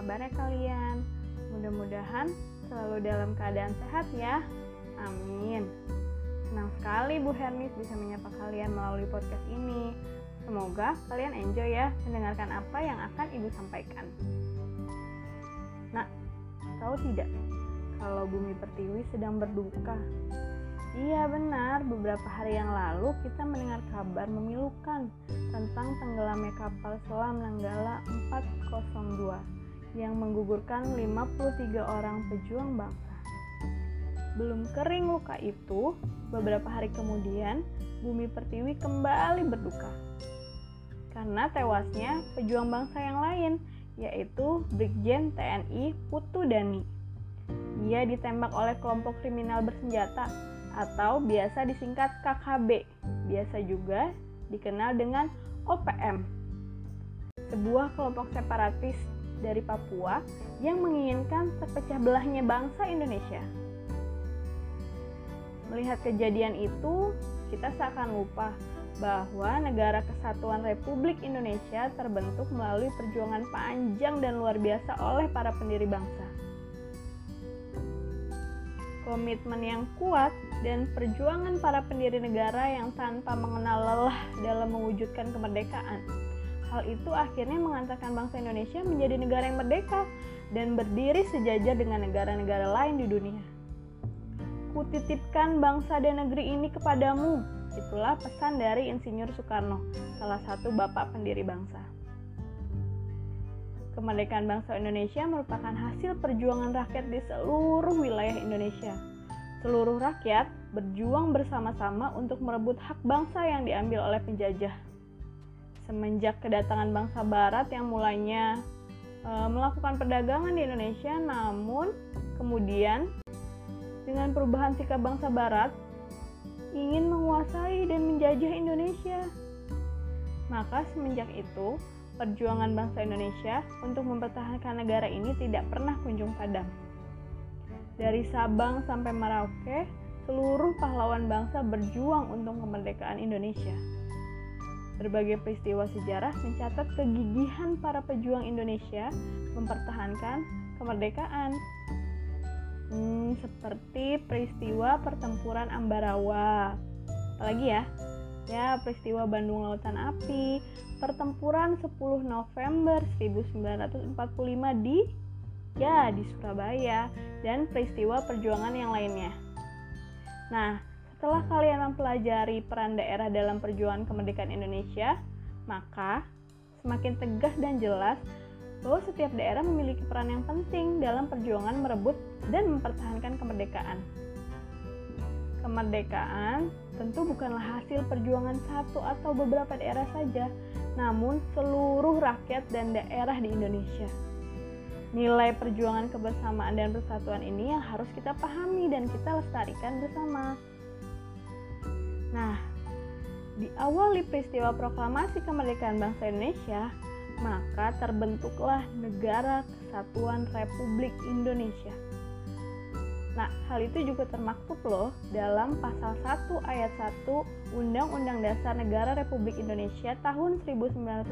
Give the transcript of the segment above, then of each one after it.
kabarnya kalian? Mudah-mudahan selalu dalam keadaan sehat ya. Amin. Senang sekali Bu Hernis bisa menyapa kalian melalui podcast ini. Semoga kalian enjoy ya mendengarkan apa yang akan Ibu sampaikan. Nah, tahu tidak kalau Bumi Pertiwi sedang berduka? Iya benar, beberapa hari yang lalu kita mendengar kabar memilukan tentang tenggelamnya kapal selam Nanggala 402 yang menggugurkan 53 orang pejuang bangsa. Belum kering luka itu, beberapa hari kemudian Bumi Pertiwi kembali berduka. Karena tewasnya pejuang bangsa yang lain, yaitu Brigjen TNI Putu Dani. Ia ditembak oleh kelompok kriminal bersenjata atau biasa disingkat KKB, biasa juga dikenal dengan OPM. Sebuah kelompok separatis dari Papua yang menginginkan terpecah belahnya bangsa Indonesia. Melihat kejadian itu, kita seakan lupa bahwa negara kesatuan Republik Indonesia terbentuk melalui perjuangan panjang dan luar biasa oleh para pendiri bangsa komitmen yang kuat, dan perjuangan para pendiri negara yang tanpa mengenal lelah dalam mewujudkan kemerdekaan. Hal itu akhirnya mengantarkan bangsa Indonesia menjadi negara yang merdeka dan berdiri sejajar dengan negara-negara lain di dunia. Kutitipkan bangsa dan negeri ini kepadamu. Itulah pesan dari Insinyur Soekarno, salah satu bapak pendiri bangsa. Kemerdekaan bangsa Indonesia merupakan hasil perjuangan rakyat di seluruh wilayah Indonesia. Seluruh rakyat berjuang bersama-sama untuk merebut hak bangsa yang diambil oleh penjajah. Semenjak kedatangan bangsa Barat yang mulainya e, melakukan perdagangan di Indonesia, namun kemudian dengan perubahan sikap bangsa Barat ingin menguasai dan menjajah Indonesia. Maka semenjak itu, perjuangan bangsa Indonesia untuk mempertahankan negara ini tidak pernah kunjung padam. Dari Sabang sampai Merauke, seluruh pahlawan bangsa berjuang untuk kemerdekaan Indonesia. Berbagai peristiwa sejarah mencatat kegigihan para pejuang Indonesia mempertahankan kemerdekaan. Hmm, seperti peristiwa pertempuran Ambarawa. Apalagi ya? Ya, peristiwa Bandung Lautan Api, pertempuran 10 November 1945 di ya di Surabaya dan peristiwa perjuangan yang lainnya. Nah, setelah kalian mempelajari peran daerah dalam perjuangan kemerdekaan Indonesia, maka semakin tegas dan jelas bahwa setiap daerah memiliki peran yang penting dalam perjuangan merebut dan mempertahankan kemerdekaan. Kemerdekaan tentu bukanlah hasil perjuangan satu atau beberapa daerah saja, namun seluruh rakyat dan daerah di Indonesia. Nilai perjuangan kebersamaan dan persatuan ini yang harus kita pahami dan kita lestarikan bersama. Nah, di awali peristiwa proklamasi kemerdekaan bangsa Indonesia, maka terbentuklah Negara Kesatuan Republik Indonesia. Nah, hal itu juga termaktub loh dalam pasal 1 ayat 1 Undang-Undang Dasar Negara Republik Indonesia tahun 1945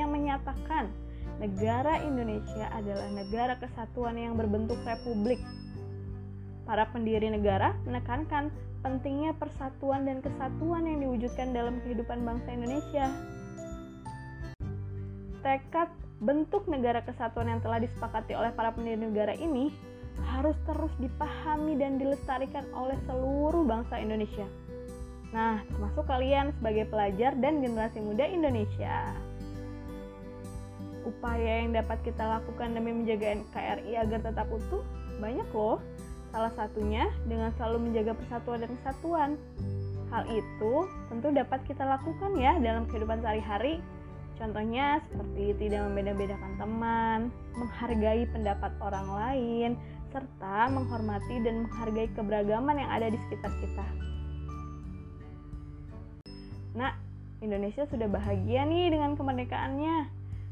yang menyatakan negara Indonesia adalah negara kesatuan yang berbentuk republik. Para pendiri negara menekankan pentingnya persatuan dan kesatuan yang diwujudkan dalam kehidupan bangsa Indonesia. Tekad bentuk negara kesatuan yang telah disepakati oleh para pendiri negara ini harus terus dipahami dan dilestarikan oleh seluruh bangsa Indonesia. Nah, termasuk kalian sebagai pelajar dan generasi muda Indonesia. Upaya yang dapat kita lakukan demi menjaga NKRI agar tetap utuh banyak loh. Salah satunya dengan selalu menjaga persatuan dan kesatuan. Hal itu tentu dapat kita lakukan ya dalam kehidupan sehari-hari. Contohnya seperti tidak membeda-bedakan teman, menghargai pendapat orang lain, serta menghormati dan menghargai keberagaman yang ada di sekitar kita. Nah, Indonesia sudah bahagia nih dengan kemerdekaannya.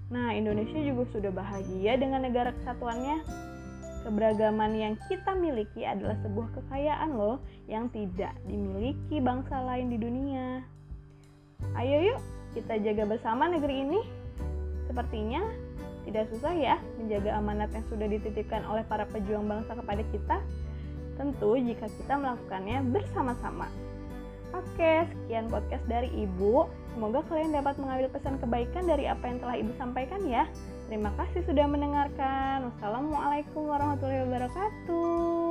Nah, Indonesia juga sudah bahagia dengan negara kesatuannya. Keberagaman yang kita miliki adalah sebuah kekayaan loh yang tidak dimiliki bangsa lain di dunia. Ayo yuk, kita jaga bersama negeri ini. Sepertinya Tidak susah ya menjaga amanat yang sudah dititipkan oleh para pejuang bangsa kepada kita. Tentu jika kita melakukannya bersama-sama. Oke, sekian podcast dari Ibu. Semoga kalian dapat mengambil pesan kebaikan dari apa yang telah Ibu sampaikan ya. Terima kasih sudah mendengarkan. Wassalamualaikum warahmatullahi wabarakatuh.